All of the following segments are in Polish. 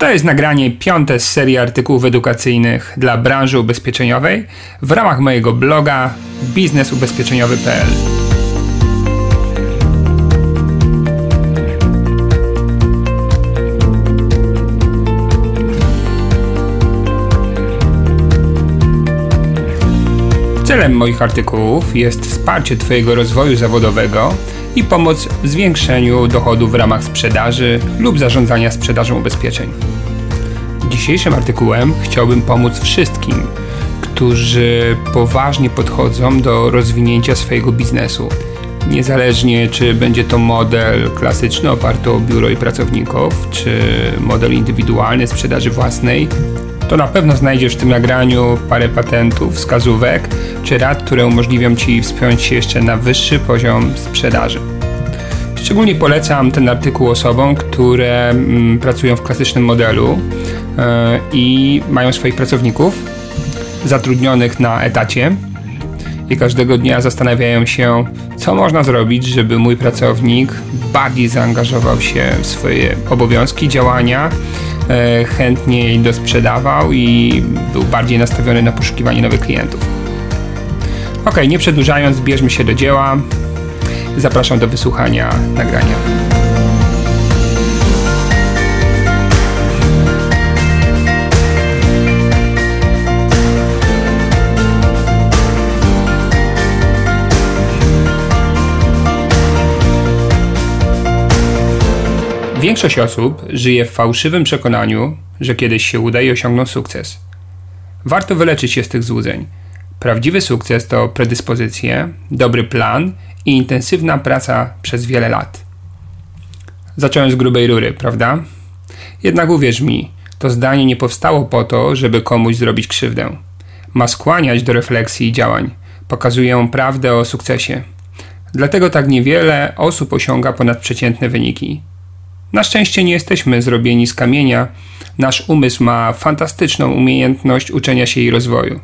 To jest nagranie piąte z serii artykułów edukacyjnych dla branży ubezpieczeniowej w ramach mojego bloga biznesubezpieczeniowy.pl. Celem moich artykułów jest wsparcie Twojego rozwoju zawodowego i pomoc w zwiększeniu dochodów w ramach sprzedaży lub zarządzania sprzedażą ubezpieczeń. Dzisiejszym artykułem chciałbym pomóc wszystkim, którzy poważnie podchodzą do rozwinięcia swojego biznesu. Niezależnie czy będzie to model klasyczny oparty o biuro i pracowników, czy model indywidualny sprzedaży własnej, to na pewno znajdziesz w tym nagraniu parę patentów, wskazówek czy rad, które umożliwią Ci wspiąć się jeszcze na wyższy poziom sprzedaży. Szczególnie polecam ten artykuł osobom, które mm, pracują w klasycznym modelu yy, i mają swoich pracowników zatrudnionych na etacie i każdego dnia zastanawiają się, co można zrobić, żeby mój pracownik bardziej zaangażował się w swoje obowiązki, działania, yy, chętniej dosprzedawał i był bardziej nastawiony na poszukiwanie nowych klientów. Ok, nie przedłużając, bierzmy się do dzieła. Zapraszam do wysłuchania nagrania. Większość osób żyje w fałszywym przekonaniu, że kiedyś się uda i osiągną sukces. Warto wyleczyć się z tych złudzeń. Prawdziwy sukces to predyspozycje, dobry plan i intensywna praca przez wiele lat. Zacząłem z grubej rury, prawda? Jednak uwierz mi, to zdanie nie powstało po to, żeby komuś zrobić krzywdę. Ma skłaniać do refleksji i działań. Pokazuję prawdę o sukcesie. Dlatego tak niewiele osób osiąga ponadprzeciętne wyniki. Na szczęście nie jesteśmy zrobieni z kamienia. Nasz umysł ma fantastyczną umiejętność uczenia się i rozwoju,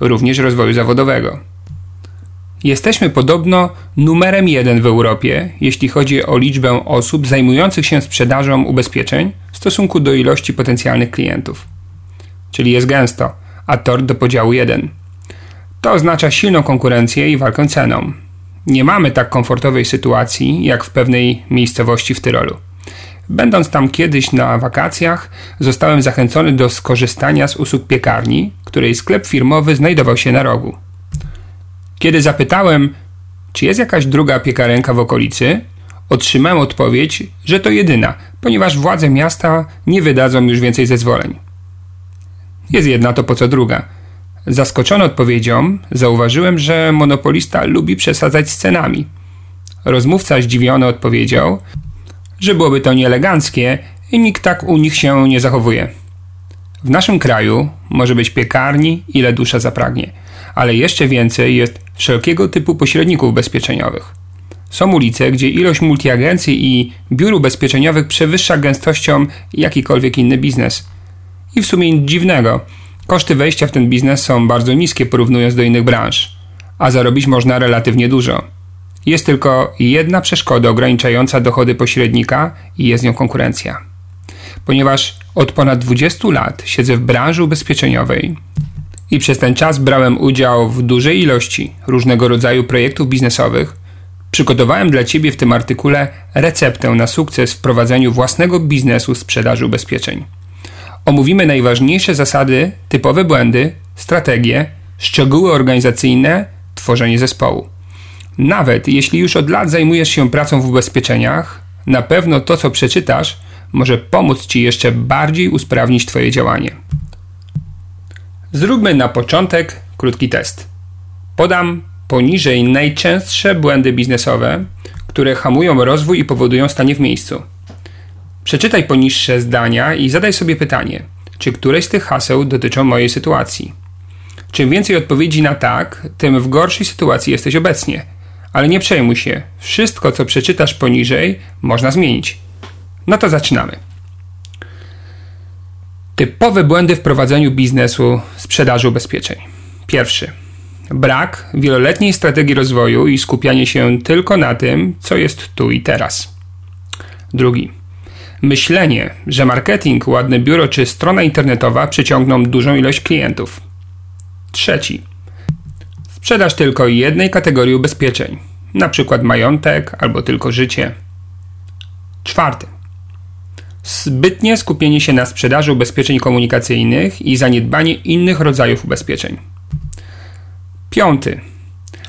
również rozwoju zawodowego. Jesteśmy podobno numerem jeden w Europie, jeśli chodzi o liczbę osób zajmujących się sprzedażą ubezpieczeń w stosunku do ilości potencjalnych klientów. Czyli jest gęsto, a tort do podziału jeden. To oznacza silną konkurencję i walkę ceną. Nie mamy tak komfortowej sytuacji jak w pewnej miejscowości w Tyrolu. Będąc tam kiedyś na wakacjach, zostałem zachęcony do skorzystania z usług piekarni, której sklep firmowy znajdował się na rogu. Kiedy zapytałem, czy jest jakaś druga piekarenka w okolicy, otrzymałem odpowiedź, że to jedyna, ponieważ władze miasta nie wydadzą już więcej zezwoleń. Jest jedna, to po co druga. Zaskoczony odpowiedzią, zauważyłem, że monopolista lubi przesadzać z cenami. Rozmówca zdziwiony odpowiedział, że byłoby to nieeleganckie i nikt tak u nich się nie zachowuje. W naszym kraju może być piekarni, ile dusza zapragnie, ale jeszcze więcej jest wszelkiego typu pośredników ubezpieczeniowych. Są ulice, gdzie ilość multiagencji i biur ubezpieczeniowych przewyższa gęstością jakikolwiek inny biznes. I w sumie nic dziwnego. Koszty wejścia w ten biznes są bardzo niskie porównując do innych branż, a zarobić można relatywnie dużo. Jest tylko jedna przeszkoda ograniczająca dochody pośrednika i jest nią konkurencja. Ponieważ od ponad 20 lat siedzę w branży ubezpieczeniowej i przez ten czas brałem udział w dużej ilości różnego rodzaju projektów biznesowych, przygotowałem dla Ciebie w tym artykule receptę na sukces w prowadzeniu własnego biznesu sprzedaży ubezpieczeń. Omówimy najważniejsze zasady, typowe błędy, strategie, szczegóły organizacyjne, tworzenie zespołu. Nawet jeśli już od lat zajmujesz się pracą w ubezpieczeniach, na pewno to, co przeczytasz, może pomóc Ci jeszcze bardziej usprawnić Twoje działanie. Zróbmy na początek krótki test. Podam poniżej najczęstsze błędy biznesowe, które hamują rozwój i powodują stanie w miejscu. Przeczytaj poniższe zdania i zadaj sobie pytanie, czy któreś z tych haseł dotyczą mojej sytuacji. Czym więcej odpowiedzi na tak, tym w gorszej sytuacji jesteś obecnie. Ale nie przejmuj się, wszystko co przeczytasz poniżej można zmienić. No to zaczynamy. Typowe błędy w prowadzeniu biznesu sprzedaży ubezpieczeń. Pierwszy. Brak wieloletniej strategii rozwoju i skupianie się tylko na tym, co jest tu i teraz. Drugi. Myślenie, że marketing, ładne biuro czy strona internetowa przyciągną dużą ilość klientów. Trzeci. Sprzedaż tylko jednej kategorii ubezpieczeń, np. majątek albo tylko życie. Czwarty. Zbytnie skupienie się na sprzedaży ubezpieczeń komunikacyjnych i zaniedbanie innych rodzajów ubezpieczeń. Piąty.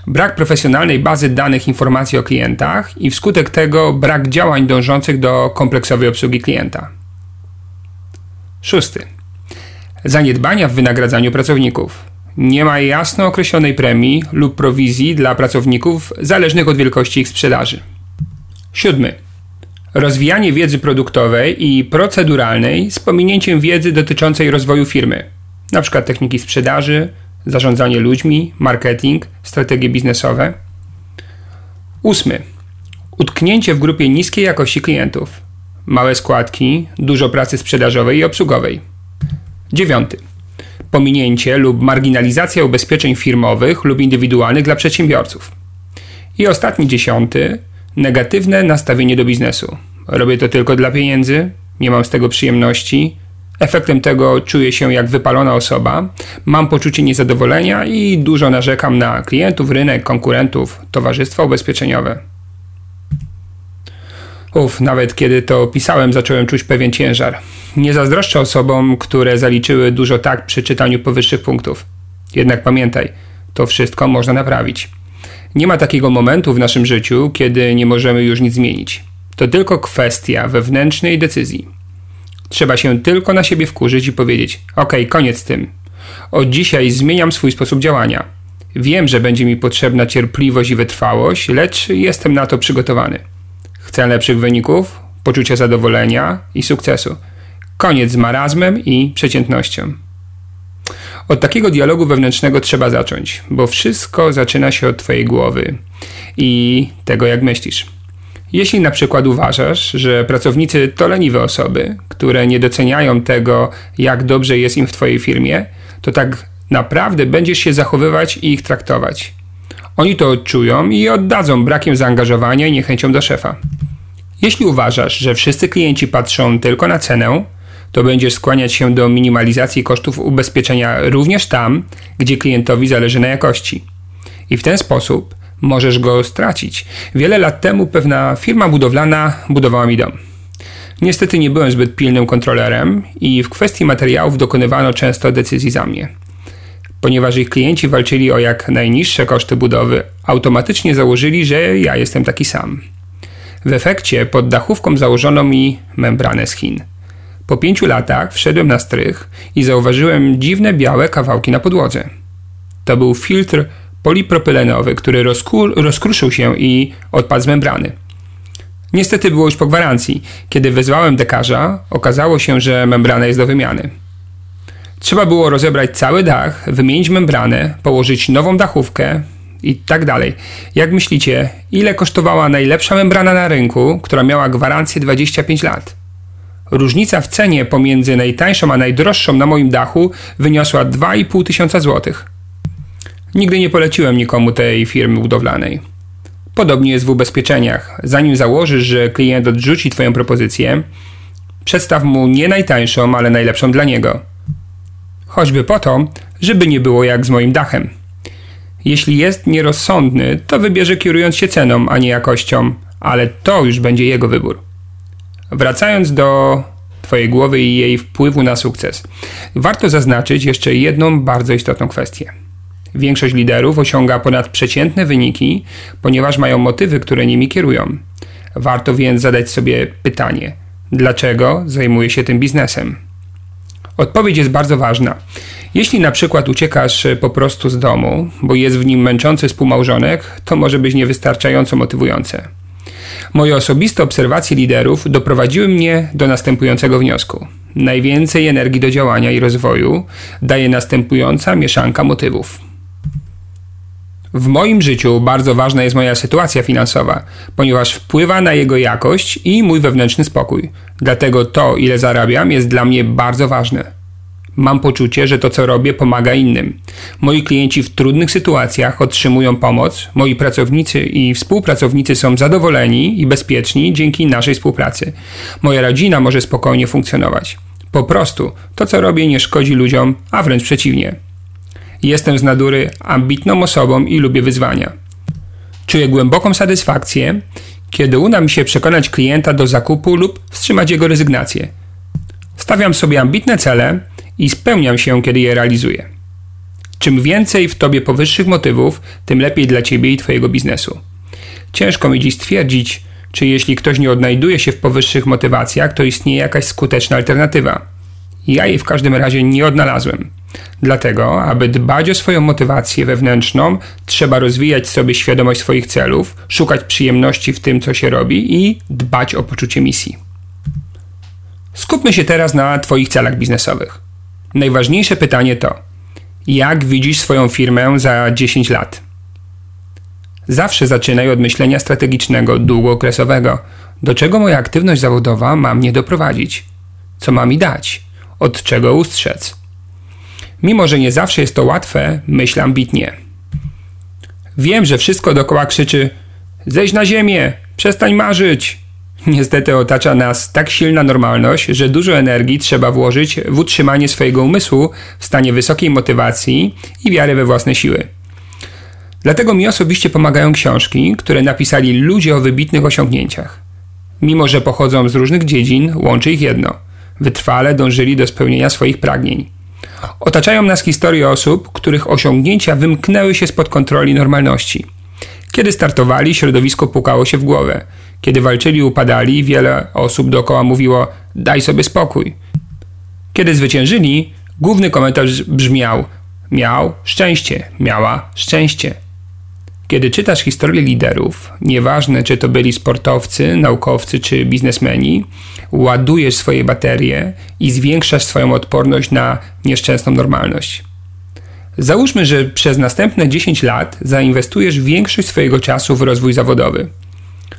Brak profesjonalnej bazy danych informacji o klientach i wskutek tego brak działań dążących do kompleksowej obsługi klienta. Szósty. Zaniedbania w wynagradzaniu pracowników. Nie ma jasno określonej premii lub prowizji dla pracowników zależnych od wielkości ich sprzedaży. Siódmy. Rozwijanie wiedzy produktowej i proceduralnej z pominięciem wiedzy dotyczącej rozwoju firmy, np. techniki sprzedaży, zarządzanie ludźmi, marketing, strategie biznesowe. Ósmy. Utknięcie w grupie niskiej jakości klientów. Małe składki, dużo pracy sprzedażowej i obsługowej. Dziewiąty. Pominięcie lub marginalizacja ubezpieczeń firmowych lub indywidualnych dla przedsiębiorców. I ostatni dziesiąty. Negatywne nastawienie do biznesu. Robię to tylko dla pieniędzy, nie mam z tego przyjemności, Efektem tego czuję się jak wypalona osoba, mam poczucie niezadowolenia i dużo narzekam na klientów, rynek, konkurentów, towarzystwa ubezpieczeniowe. Uf, nawet kiedy to pisałem, zacząłem czuć pewien ciężar. Nie zazdroszczę osobom, które zaliczyły dużo tak przy czytaniu powyższych punktów. Jednak pamiętaj, to wszystko można naprawić. Nie ma takiego momentu w naszym życiu, kiedy nie możemy już nic zmienić. To tylko kwestia wewnętrznej decyzji. Trzeba się tylko na siebie wkurzyć i powiedzieć: OK, koniec z tym. Od dzisiaj zmieniam swój sposób działania. Wiem, że będzie mi potrzebna cierpliwość i wytrwałość, lecz jestem na to przygotowany. Chcę lepszych wyników, poczucia zadowolenia i sukcesu. Koniec z marazmem i przeciętnością. Od takiego dialogu wewnętrznego trzeba zacząć, bo wszystko zaczyna się od Twojej głowy i tego, jak myślisz. Jeśli na przykład uważasz, że pracownicy to leniwe osoby, które nie doceniają tego, jak dobrze jest im w Twojej firmie, to tak naprawdę będziesz się zachowywać i ich traktować. Oni to odczują i oddadzą brakiem zaangażowania i niechęcią do szefa. Jeśli uważasz, że wszyscy klienci patrzą tylko na cenę, to będziesz skłaniać się do minimalizacji kosztów ubezpieczenia również tam, gdzie klientowi zależy na jakości. I w ten sposób możesz go stracić. Wiele lat temu pewna firma budowlana budowała mi dom. Niestety nie byłem zbyt pilnym kontrolerem i w kwestii materiałów dokonywano często decyzji za mnie. Ponieważ ich klienci walczyli o jak najniższe koszty budowy, automatycznie założyli, że ja jestem taki sam. W efekcie pod dachówką założono mi membranę z Chin. Po pięciu latach wszedłem na strych i zauważyłem dziwne białe kawałki na podłodze. To był filtr polipropylenowy, który rozkruszył się i odpadł z membrany. Niestety było już po gwarancji. Kiedy wezwałem dekarza, okazało się, że membrana jest do wymiany. Trzeba było rozebrać cały dach, wymienić membranę, położyć nową dachówkę i tak dalej. Jak myślicie, ile kosztowała najlepsza membrana na rynku, która miała gwarancję 25 lat? Różnica w cenie pomiędzy najtańszą a najdroższą na moim dachu wyniosła 2,5 tysiąca złotych. Nigdy nie poleciłem nikomu tej firmy budowlanej. Podobnie jest w ubezpieczeniach. Zanim założysz, że klient odrzuci Twoją propozycję, przedstaw mu nie najtańszą, ale najlepszą dla niego. Choćby po to, żeby nie było jak z moim dachem. Jeśli jest nierozsądny, to wybierze kierując się ceną, a nie jakością, ale to już będzie jego wybór. Wracając do Twojej głowy i jej wpływu na sukces, warto zaznaczyć jeszcze jedną bardzo istotną kwestię. Większość liderów osiąga ponadprzeciętne wyniki, ponieważ mają motywy, które nimi kierują. Warto więc zadać sobie pytanie: dlaczego zajmuję się tym biznesem? Odpowiedź jest bardzo ważna. Jeśli na przykład uciekasz po prostu z domu, bo jest w nim męczący współmałżonek, to może być niewystarczająco motywujące. Moje osobiste obserwacje liderów doprowadziły mnie do następującego wniosku. Najwięcej energii do działania i rozwoju daje następująca mieszanka motywów. W moim życiu bardzo ważna jest moja sytuacja finansowa, ponieważ wpływa na jego jakość i mój wewnętrzny spokój. Dlatego to, ile zarabiam, jest dla mnie bardzo ważne. Mam poczucie, że to co robię pomaga innym. Moi klienci w trudnych sytuacjach otrzymują pomoc, moi pracownicy i współpracownicy są zadowoleni i bezpieczni dzięki naszej współpracy. Moja rodzina może spokojnie funkcjonować. Po prostu to co robię nie szkodzi ludziom, a wręcz przeciwnie. Jestem z natury ambitną osobą i lubię wyzwania. Czuję głęboką satysfakcję, kiedy uda mi się przekonać klienta do zakupu lub wstrzymać jego rezygnację. Stawiam sobie ambitne cele i spełniam się, kiedy je realizuję. Czym więcej w tobie powyższych motywów, tym lepiej dla ciebie i twojego biznesu. Ciężko mi dziś stwierdzić, czy jeśli ktoś nie odnajduje się w powyższych motywacjach, to istnieje jakaś skuteczna alternatywa. Ja jej w każdym razie nie odnalazłem. Dlatego, aby dbać o swoją motywację wewnętrzną, trzeba rozwijać sobie świadomość swoich celów, szukać przyjemności w tym, co się robi i dbać o poczucie misji. Skupmy się teraz na Twoich celach biznesowych. Najważniejsze pytanie to: jak widzisz swoją firmę za 10 lat? Zawsze zaczynaj od myślenia strategicznego, długookresowego. Do czego moja aktywność zawodowa ma mnie doprowadzić? Co ma mi dać? Od czego ustrzec? Mimo, że nie zawsze jest to łatwe, myśl ambitnie. Wiem, że wszystko dookoła krzyczy: zejdź na ziemię, przestań marzyć. Niestety otacza nas tak silna normalność, że dużo energii trzeba włożyć w utrzymanie swojego umysłu w stanie wysokiej motywacji i wiary we własne siły. Dlatego mi osobiście pomagają książki, które napisali ludzie o wybitnych osiągnięciach. Mimo, że pochodzą z różnych dziedzin, łączy ich jedno: wytrwale dążyli do spełnienia swoich pragnień. Otaczają nas historie osób, których osiągnięcia wymknęły się spod kontroli normalności. Kiedy startowali, środowisko pukało się w głowę. Kiedy walczyli, upadali, wiele osób dookoła mówiło: Daj sobie spokój. Kiedy zwyciężyli, główny komentarz brzmiał: Miał szczęście, miała szczęście. Kiedy czytasz historię liderów, nieważne czy to byli sportowcy, naukowcy czy biznesmeni, ładujesz swoje baterie i zwiększasz swoją odporność na nieszczęsną normalność. Załóżmy, że przez następne 10 lat zainwestujesz większość swojego czasu w rozwój zawodowy.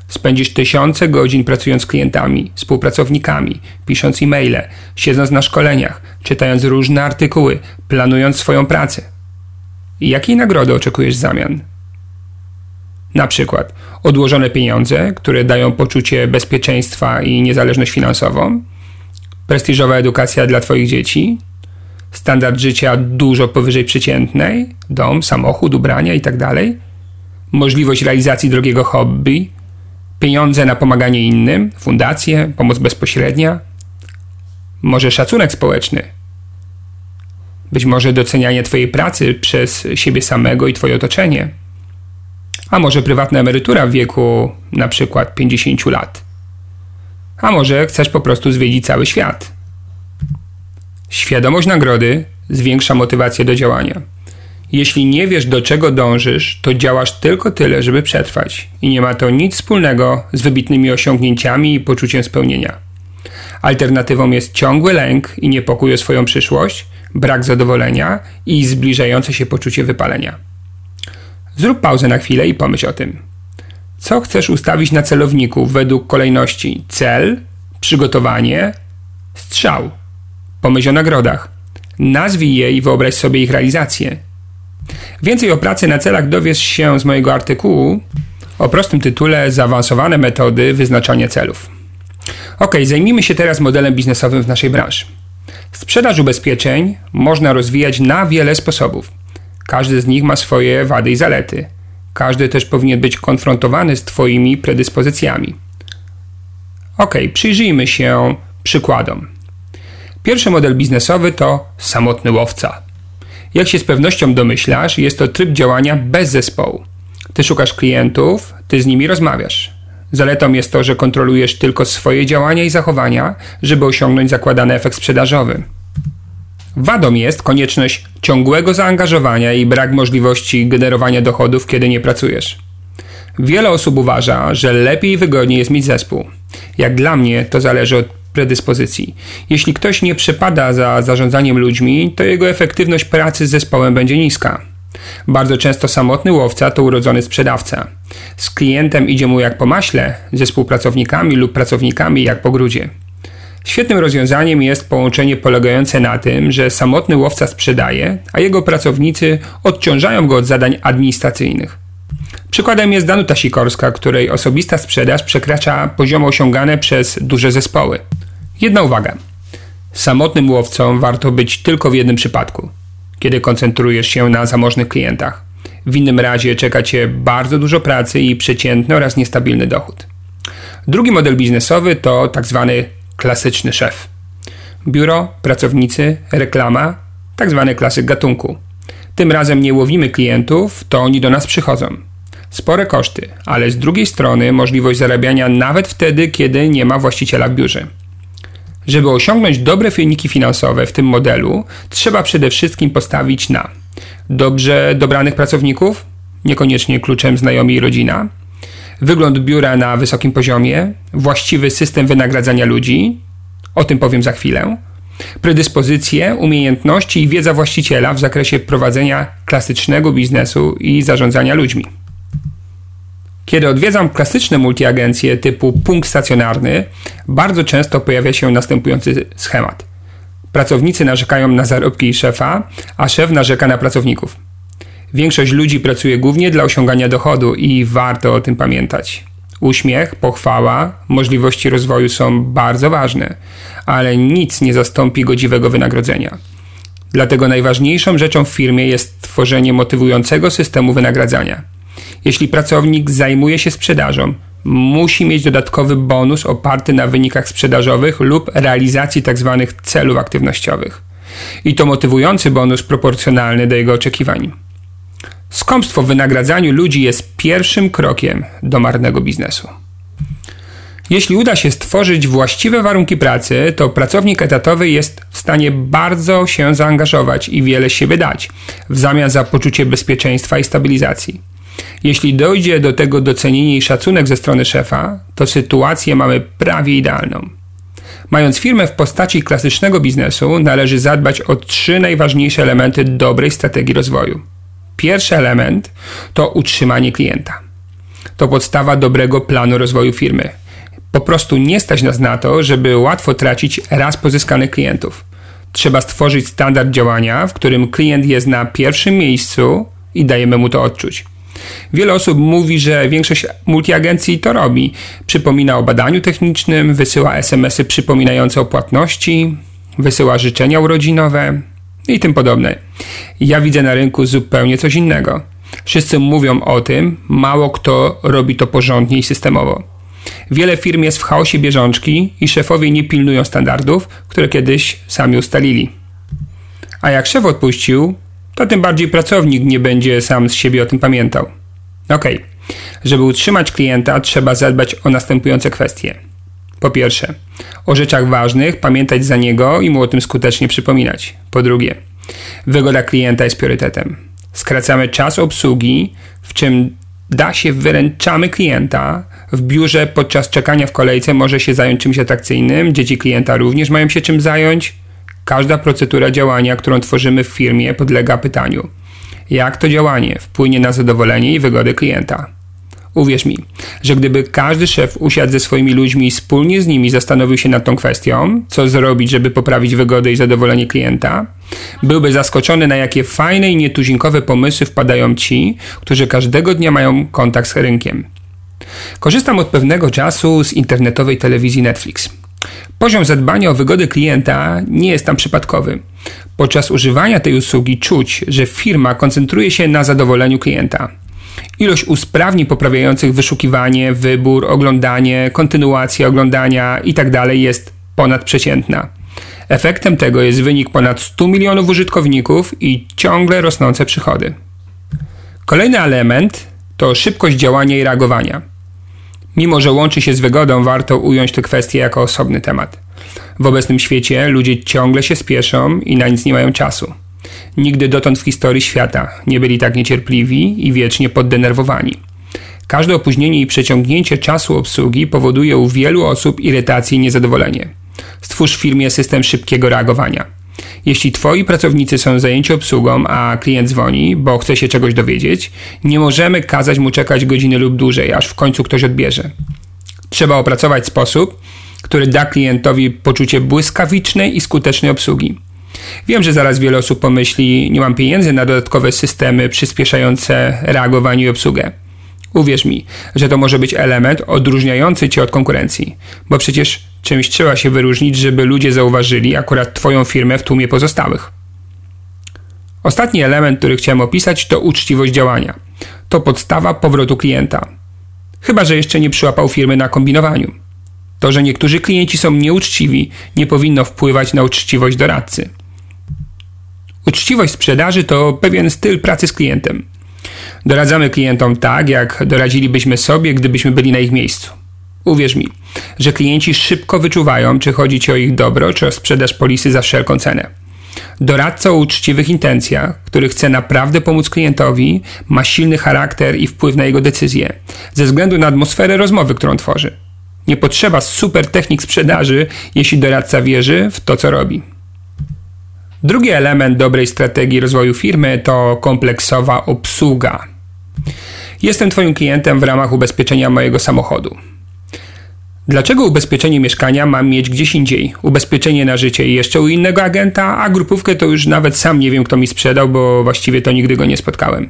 Spędzisz tysiące godzin pracując z klientami, współpracownikami, pisząc e-maile, siedząc na szkoleniach, czytając różne artykuły, planując swoją pracę. Jakiej nagrody oczekujesz w zamian? Na przykład odłożone pieniądze, które dają poczucie bezpieczeństwa i niezależność finansową, prestiżowa edukacja dla Twoich dzieci, standard życia dużo powyżej przeciętnej, dom, samochód, ubrania itd., tak możliwość realizacji drogiego hobby, pieniądze na pomaganie innym, fundacje, pomoc bezpośrednia, może szacunek społeczny, być może docenianie Twojej pracy przez siebie samego i Twoje otoczenie – a może prywatna emerytura w wieku na przykład 50 lat. A może chcesz po prostu zwiedzić cały świat. Świadomość nagrody zwiększa motywację do działania. Jeśli nie wiesz do czego dążysz, to działasz tylko tyle, żeby przetrwać i nie ma to nic wspólnego z wybitnymi osiągnięciami i poczuciem spełnienia. Alternatywą jest ciągły lęk i niepokój o swoją przyszłość, brak zadowolenia i zbliżające się poczucie wypalenia. Zrób pauzę na chwilę i pomyśl o tym. Co chcesz ustawić na celowniku według kolejności cel, przygotowanie, strzał? Pomyśl o nagrodach. Nazwij je i wyobraź sobie ich realizację. Więcej o pracy na celach dowiesz się z mojego artykułu o prostym tytule Zaawansowane metody wyznaczania celów. Ok, zajmijmy się teraz modelem biznesowym w naszej branży. Sprzedaż ubezpieczeń można rozwijać na wiele sposobów. Każdy z nich ma swoje wady i zalety. Każdy też powinien być konfrontowany z Twoimi predyspozycjami. Ok, przyjrzyjmy się przykładom. Pierwszy model biznesowy to samotny łowca. Jak się z pewnością domyślasz, jest to tryb działania bez zespołu. Ty szukasz klientów, ty z nimi rozmawiasz. Zaletą jest to, że kontrolujesz tylko swoje działania i zachowania, żeby osiągnąć zakładany efekt sprzedażowy. Wadą jest konieczność ciągłego zaangażowania i brak możliwości generowania dochodów, kiedy nie pracujesz. Wiele osób uważa, że lepiej i wygodniej jest mieć zespół. Jak dla mnie, to zależy od predyspozycji. Jeśli ktoś nie przepada za zarządzaniem ludźmi, to jego efektywność pracy z zespołem będzie niska. Bardzo często samotny łowca to urodzony sprzedawca. Z klientem idzie mu jak po maśle, ze współpracownikami lub pracownikami jak po grudzie. Świetnym rozwiązaniem jest połączenie polegające na tym, że samotny łowca sprzedaje, a jego pracownicy odciążają go od zadań administracyjnych. Przykładem jest Danuta Sikorska, której osobista sprzedaż przekracza poziomy osiągane przez duże zespoły. Jedna uwaga. Samotnym łowcą warto być tylko w jednym przypadku, kiedy koncentrujesz się na zamożnych klientach. W innym razie czeka Cię bardzo dużo pracy i przeciętny oraz niestabilny dochód. Drugi model biznesowy to tak zwany klasyczny szef. Biuro, pracownicy, reklama, tak zwany klasyk gatunku. Tym razem nie łowimy klientów, to oni do nas przychodzą. Spore koszty, ale z drugiej strony możliwość zarabiania nawet wtedy, kiedy nie ma właściciela w biurze. Żeby osiągnąć dobre wyniki finansowe w tym modelu, trzeba przede wszystkim postawić na dobrze dobranych pracowników, niekoniecznie kluczem znajomi i rodzina, wygląd biura na wysokim poziomie, właściwy system wynagradzania ludzi, o tym powiem za chwilę, predyspozycje, umiejętności i wiedza właściciela w zakresie prowadzenia klasycznego biznesu i zarządzania ludźmi. Kiedy odwiedzam klasyczne multiagencje typu punkt stacjonarny, bardzo często pojawia się następujący schemat. Pracownicy narzekają na zarobki szefa, a szef narzeka na pracowników. Większość ludzi pracuje głównie dla osiągania dochodu i warto o tym pamiętać. Uśmiech, pochwała, możliwości rozwoju są bardzo ważne, ale nic nie zastąpi godziwego wynagrodzenia. Dlatego najważniejszą rzeczą w firmie jest tworzenie motywującego systemu wynagradzania. Jeśli pracownik zajmuje się sprzedażą, musi mieć dodatkowy bonus oparty na wynikach sprzedażowych lub realizacji tzw. Tak celów aktywnościowych. I to motywujący bonus proporcjonalny do jego oczekiwań. Skąpstwo w wynagradzaniu ludzi jest pierwszym krokiem do marnego biznesu. Jeśli uda się stworzyć właściwe warunki pracy, to pracownik etatowy jest w stanie bardzo się zaangażować i wiele siebie dać, w zamian za poczucie bezpieczeństwa i stabilizacji. Jeśli dojdzie do tego docenienie i szacunek ze strony szefa, to sytuację mamy prawie idealną. Mając firmę w postaci klasycznego biznesu, należy zadbać o trzy najważniejsze elementy dobrej strategii rozwoju. Pierwszy element to utrzymanie klienta. To podstawa dobrego planu rozwoju firmy. Po prostu nie stać nas na to, żeby łatwo tracić raz pozyskanych klientów. Trzeba stworzyć standard działania, w którym klient jest na pierwszym miejscu i dajemy mu to odczuć. Wiele osób mówi, że większość multiagencji to robi. Przypomina o badaniu technicznym, wysyła SMS-y przypominające o płatności, wysyła życzenia urodzinowe i tym podobne. Ja widzę na rynku zupełnie coś innego. Wszyscy mówią o tym, mało kto robi to porządnie i systemowo. Wiele firm jest w chaosie bieżączki i szefowie nie pilnują standardów, które kiedyś sami ustalili. A jak szef odpuścił, to tym bardziej pracownik nie będzie sam z siebie o tym pamiętał. Ok, żeby utrzymać klienta, trzeba zadbać o następujące kwestie. Po pierwsze, o rzeczach ważnych pamiętać za niego i mu o tym skutecznie przypominać. Po drugie, wygoda klienta jest priorytetem. Skracamy czas obsługi, w czym da się wyręczamy klienta. W biurze podczas czekania w kolejce może się zająć czymś atrakcyjnym, dzieci klienta również mają się czym zająć. Każda procedura działania, którą tworzymy w firmie, podlega pytaniu: jak to działanie wpłynie na zadowolenie i wygodę klienta? Uwierz mi, że gdyby każdy szef usiadł ze swoimi ludźmi i wspólnie z nimi zastanowił się nad tą kwestią, co zrobić, żeby poprawić wygodę i zadowolenie klienta, byłby zaskoczony, na jakie fajne i nietuzinkowe pomysły wpadają ci, którzy każdego dnia mają kontakt z rynkiem. Korzystam od pewnego czasu z internetowej telewizji Netflix. Poziom zadbania o wygodę klienta nie jest tam przypadkowy. Podczas używania tej usługi czuć, że firma koncentruje się na zadowoleniu klienta. Ilość usprawnień poprawiających wyszukiwanie, wybór, oglądanie, kontynuację oglądania itd. Tak jest ponadprzeciętna. Efektem tego jest wynik ponad 100 milionów użytkowników i ciągle rosnące przychody. Kolejny element to szybkość działania i reagowania. Mimo, że łączy się z wygodą, warto ująć tę kwestię jako osobny temat. W obecnym świecie ludzie ciągle się spieszą i na nic nie mają czasu. Nigdy dotąd w historii świata nie byli tak niecierpliwi i wiecznie poddenerwowani. Każde opóźnienie i przeciągnięcie czasu obsługi powoduje u wielu osób irytację i niezadowolenie. Stwórz w firmie system szybkiego reagowania. Jeśli twoi pracownicy są zajęci obsługą, a klient dzwoni, bo chce się czegoś dowiedzieć, nie możemy kazać mu czekać godziny lub dłużej, aż w końcu ktoś odbierze. Trzeba opracować sposób, który da klientowi poczucie błyskawicznej i skutecznej obsługi. Wiem, że zaraz wiele osób pomyśli, nie mam pieniędzy na dodatkowe systemy przyspieszające reagowanie i obsługę. Uwierz mi, że to może być element odróżniający cię od konkurencji, bo przecież czymś trzeba się wyróżnić, żeby ludzie zauważyli akurat twoją firmę w tłumie pozostałych. Ostatni element, który chciałem opisać, to uczciwość działania. To podstawa powrotu klienta. Chyba, że jeszcze nie przyłapał firmy na kombinowaniu. To, że niektórzy klienci są nieuczciwi, nie powinno wpływać na uczciwość doradcy. Uczciwość sprzedaży to pewien styl pracy z klientem. Doradzamy klientom tak, jak doradzilibyśmy sobie, gdybyśmy byli na ich miejscu. Uwierz mi, że klienci szybko wyczuwają, czy chodzi ci o ich dobro, czy o sprzedaż polisy za wszelką cenę. Doradca o uczciwych intencjach, który chce naprawdę pomóc klientowi, ma silny charakter i wpływ na jego decyzje, ze względu na atmosferę rozmowy, którą tworzy. Nie potrzeba super technik sprzedaży, jeśli doradca wierzy w to, co robi. Drugi element dobrej strategii rozwoju firmy to kompleksowa obsługa. Jestem Twoim klientem w ramach ubezpieczenia mojego samochodu. Dlaczego ubezpieczenie mieszkania mam mieć gdzieś indziej? Ubezpieczenie na życie jeszcze u innego agenta, a grupówkę to już nawet sam nie wiem, kto mi sprzedał, bo właściwie to nigdy go nie spotkałem.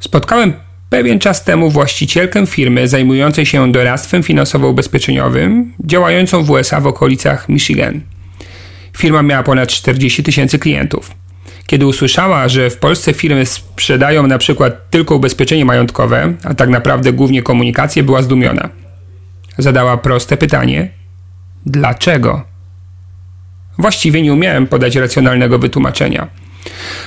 Spotkałem pewien czas temu właścicielkę firmy zajmującej się doradztwem finansowo-ubezpieczeniowym, działającą w USA w okolicach Michigan. Firma miała ponad 40 tysięcy klientów. Kiedy usłyszała, że w Polsce firmy sprzedają na przykład tylko ubezpieczenie majątkowe, a tak naprawdę głównie komunikację, była zdumiona. Zadała proste pytanie: dlaczego? Właściwie nie umiałem podać racjonalnego wytłumaczenia.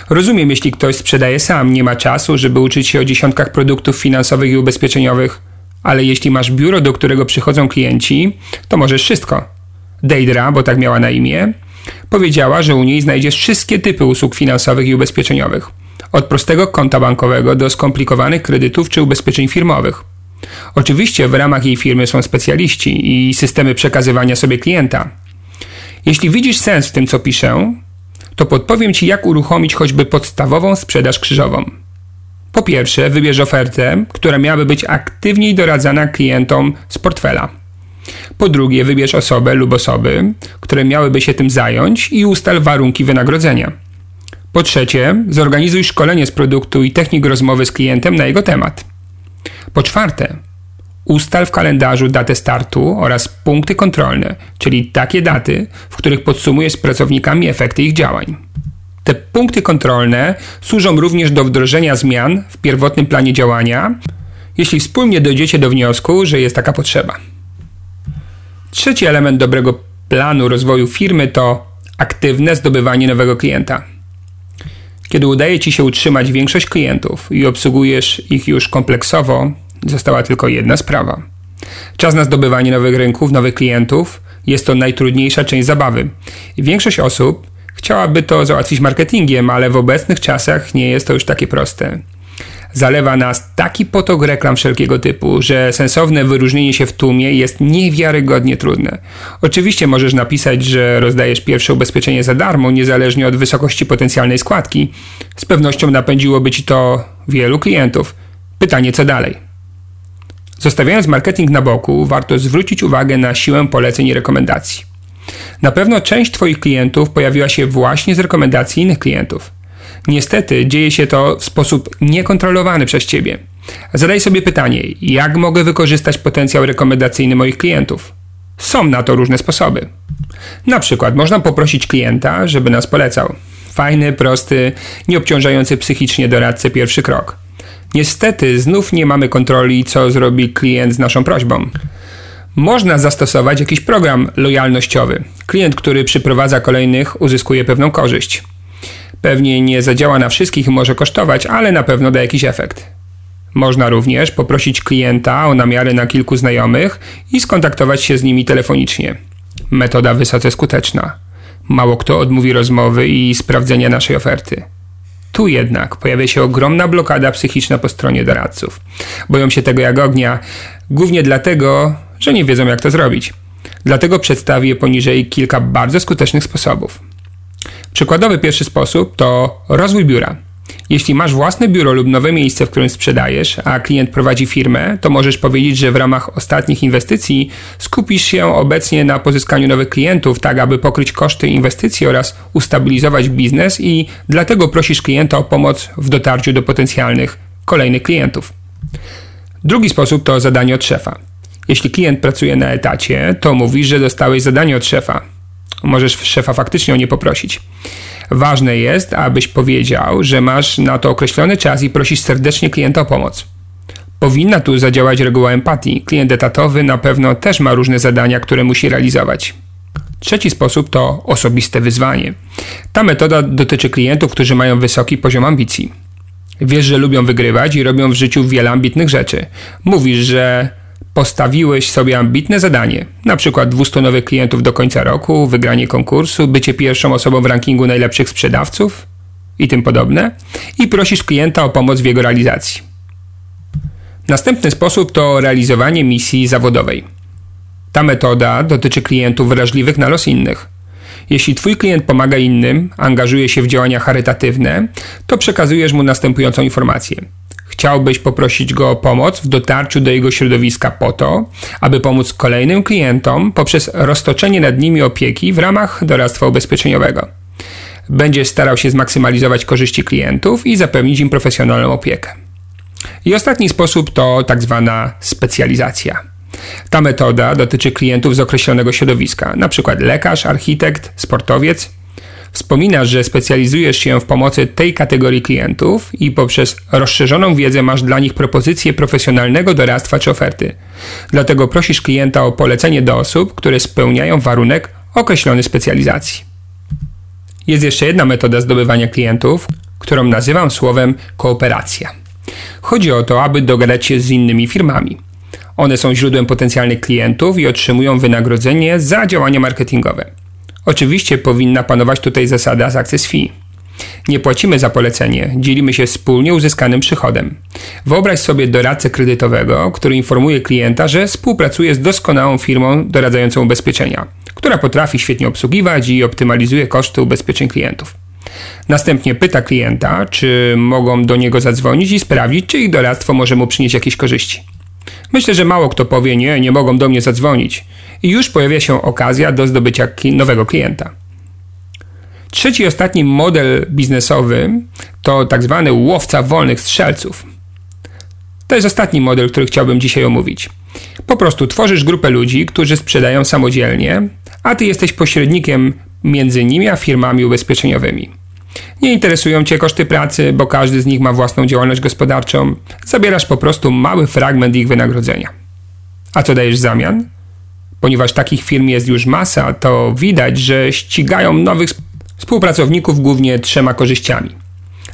Rozumiem, jeśli ktoś sprzedaje sam, nie ma czasu, żeby uczyć się o dziesiątkach produktów finansowych i ubezpieczeniowych, ale jeśli masz biuro, do którego przychodzą klienci, to możesz wszystko. Deidra, bo tak miała na imię, powiedziała, że u niej znajdziesz wszystkie typy usług finansowych i ubezpieczeniowych. Od prostego konta bankowego do skomplikowanych kredytów czy ubezpieczeń firmowych. Oczywiście w ramach jej firmy są specjaliści i systemy przekazywania sobie klienta. Jeśli widzisz sens w tym, co piszę, to podpowiem Ci, jak uruchomić choćby podstawową sprzedaż krzyżową. Po pierwsze, wybierz ofertę, która miałaby być aktywniej doradzana klientom z portfela. Po drugie, wybierz osobę lub osoby, które miałyby się tym zająć i ustal warunki wynagrodzenia. Po trzecie, zorganizuj szkolenie z produktu i technik rozmowy z klientem na jego temat. Po czwarte, ustal w kalendarzu datę startu oraz punkty kontrolne, czyli takie daty, w których podsumujesz z pracownikami efekty ich działań. Te punkty kontrolne służą również do wdrożenia zmian w pierwotnym planie działania, jeśli wspólnie dojdziecie do wniosku, że jest taka potrzeba. Trzeci element dobrego planu rozwoju firmy to aktywne zdobywanie nowego klienta. Kiedy udaje Ci się utrzymać większość klientów i obsługujesz ich już kompleksowo, została tylko jedna sprawa. Czas na zdobywanie nowych rynków, nowych klientów jest to najtrudniejsza część zabawy. Większość osób chciałaby to załatwić marketingiem, ale w obecnych czasach nie jest to już takie proste. Zalewa nas taki potok reklam wszelkiego typu, że sensowne wyróżnienie się w tłumie jest niewiarygodnie trudne. Oczywiście możesz napisać, że rozdajesz pierwsze ubezpieczenie za darmo, niezależnie od wysokości potencjalnej składki. Z pewnością napędziłoby ci to wielu klientów. Pytanie, co dalej? Zostawiając marketing na boku, warto zwrócić uwagę na siłę poleceń i rekomendacji. Na pewno część Twoich klientów pojawiła się właśnie z rekomendacji innych klientów. Niestety dzieje się to w sposób niekontrolowany przez Ciebie. Zadaj sobie pytanie, jak mogę wykorzystać potencjał rekomendacyjny moich klientów? Są na to różne sposoby. Na przykład można poprosić klienta, żeby nas polecał. Fajny, prosty, nieobciążający psychicznie doradcę pierwszy krok. Niestety znów nie mamy kontroli, co zrobi klient z naszą prośbą. Można zastosować jakiś program lojalnościowy. Klient, który przyprowadza kolejnych, uzyskuje pewną korzyść. Pewnie nie zadziała na wszystkich i może kosztować, ale na pewno da jakiś efekt. Można również poprosić klienta o namiary na kilku znajomych i skontaktować się z nimi telefonicznie. Metoda wysoce skuteczna. Mało kto odmówi rozmowy i sprawdzenia naszej oferty. Tu jednak pojawia się ogromna blokada psychiczna po stronie doradców. Boją się tego jak ognia, głównie dlatego, że nie wiedzą jak to zrobić. Dlatego przedstawię poniżej kilka bardzo skutecznych sposobów. Przykładowy pierwszy sposób to rozwój biura. Jeśli masz własne biuro lub nowe miejsce, w którym sprzedajesz, a klient prowadzi firmę, to możesz powiedzieć, że w ramach ostatnich inwestycji skupisz się obecnie na pozyskaniu nowych klientów, tak aby pokryć koszty inwestycji oraz ustabilizować biznes i dlatego prosisz klienta o pomoc w dotarciu do potencjalnych kolejnych klientów. Drugi sposób to zadanie od szefa. Jeśli klient pracuje na etacie, to mówisz, że dostałeś zadanie od szefa. Możesz szefa faktycznie o nie poprosić. Ważne jest, abyś powiedział, że masz na to określony czas i prosisz serdecznie klienta o pomoc. Powinna tu zadziałać reguła empatii. Klient etatowy na pewno też ma różne zadania, które musi realizować. Trzeci sposób to osobiste wyzwanie. Ta metoda dotyczy klientów, którzy mają wysoki poziom ambicji. Wiesz, że lubią wygrywać i robią w życiu wiele ambitnych rzeczy. Mówisz, że postawiłeś sobie ambitne zadanie, na przykład 200 nowych klientów do końca roku, wygranie konkursu, bycie pierwszą osobą w rankingu najlepszych sprzedawców i tym podobne, i prosisz klienta o pomoc w jego realizacji. Następny sposób to realizowanie misji zawodowej. Ta metoda dotyczy klientów wrażliwych na los innych. Jeśli Twój klient pomaga innym, angażuje się w działania charytatywne, to przekazujesz mu następującą informację. Chciałbyś poprosić go o pomoc w dotarciu do jego środowiska po to, aby pomóc kolejnym klientom poprzez roztoczenie nad nimi opieki w ramach doradztwa ubezpieczeniowego. Będziesz starał się zmaksymalizować korzyści klientów i zapewnić im profesjonalną opiekę. I ostatni sposób to tak zwana specjalizacja. Ta metoda dotyczy klientów z określonego środowiska, np. lekarz, architekt, sportowiec Wspominasz, że specjalizujesz się w pomocy tej kategorii klientów i poprzez rozszerzoną wiedzę masz dla nich propozycję profesjonalnego doradztwa czy oferty. Dlatego prosisz klienta o polecenie do osób, które spełniają warunek określony specjalizacji. Jest jeszcze jedna metoda zdobywania klientów, którą nazywam słowem kooperacja. Chodzi o to, aby dogadać się z innymi firmami. One są źródłem potencjalnych klientów i otrzymują wynagrodzenie za działania marketingowe. Oczywiście powinna panować tutaj zasada success fee. Nie płacimy za polecenie, dzielimy się wspólnie uzyskanym przychodem. Wyobraź sobie doradcę kredytowego, który informuje klienta, że współpracuje z doskonałą firmą doradzającą ubezpieczenia, która potrafi świetnie obsługiwać i optymalizuje koszty ubezpieczeń klientów. Następnie pyta klienta, czy mogą do niego zadzwonić i sprawdzić, czy ich doradztwo może mu przynieść jakieś korzyści. Myślę, że mało kto powie nie, nie mogą do mnie zadzwonić i już pojawia się okazja do zdobycia nowego klienta. Trzeci i ostatni model biznesowy to tak zwany łowca wolnych strzelców. To jest ostatni model, który chciałbym dzisiaj omówić. Po prostu tworzysz grupę ludzi, którzy sprzedają samodzielnie, a ty jesteś pośrednikiem między nimi a firmami ubezpieczeniowymi. Nie interesują Cię koszty pracy, bo każdy z nich ma własną działalność gospodarczą. Zabierasz po prostu mały fragment ich wynagrodzenia. A co dajesz w zamian? Ponieważ takich firm jest już masa, to widać, że ścigają nowych współpracowników głównie trzema korzyściami.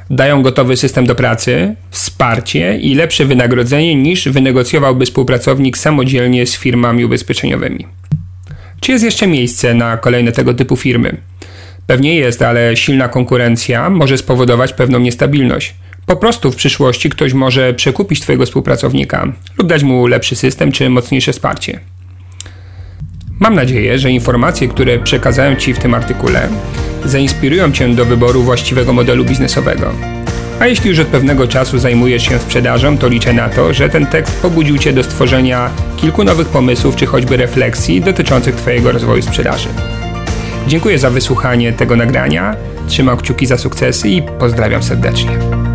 Dają gotowy system do pracy, wsparcie i lepsze wynagrodzenie niż wynegocjowałby współpracownik samodzielnie z firmami ubezpieczeniowymi. Czy jest jeszcze miejsce na kolejne tego typu firmy? Pewnie jest, ale silna konkurencja może spowodować pewną niestabilność. Po prostu w przyszłości ktoś może przekupić Twojego współpracownika lub dać mu lepszy system czy mocniejsze wsparcie. Mam nadzieję, że informacje, które przekazałem Ci w tym artykule, zainspirują Cię do wyboru właściwego modelu biznesowego. A jeśli już od pewnego czasu zajmujesz się sprzedażą, to liczę na to, że ten tekst pobudził Cię do stworzenia kilku nowych pomysłów czy choćby refleksji dotyczących Twojego rozwoju sprzedaży. Dziękuję za wysłuchanie tego nagrania, trzymam kciuki za sukcesy i pozdrawiam serdecznie.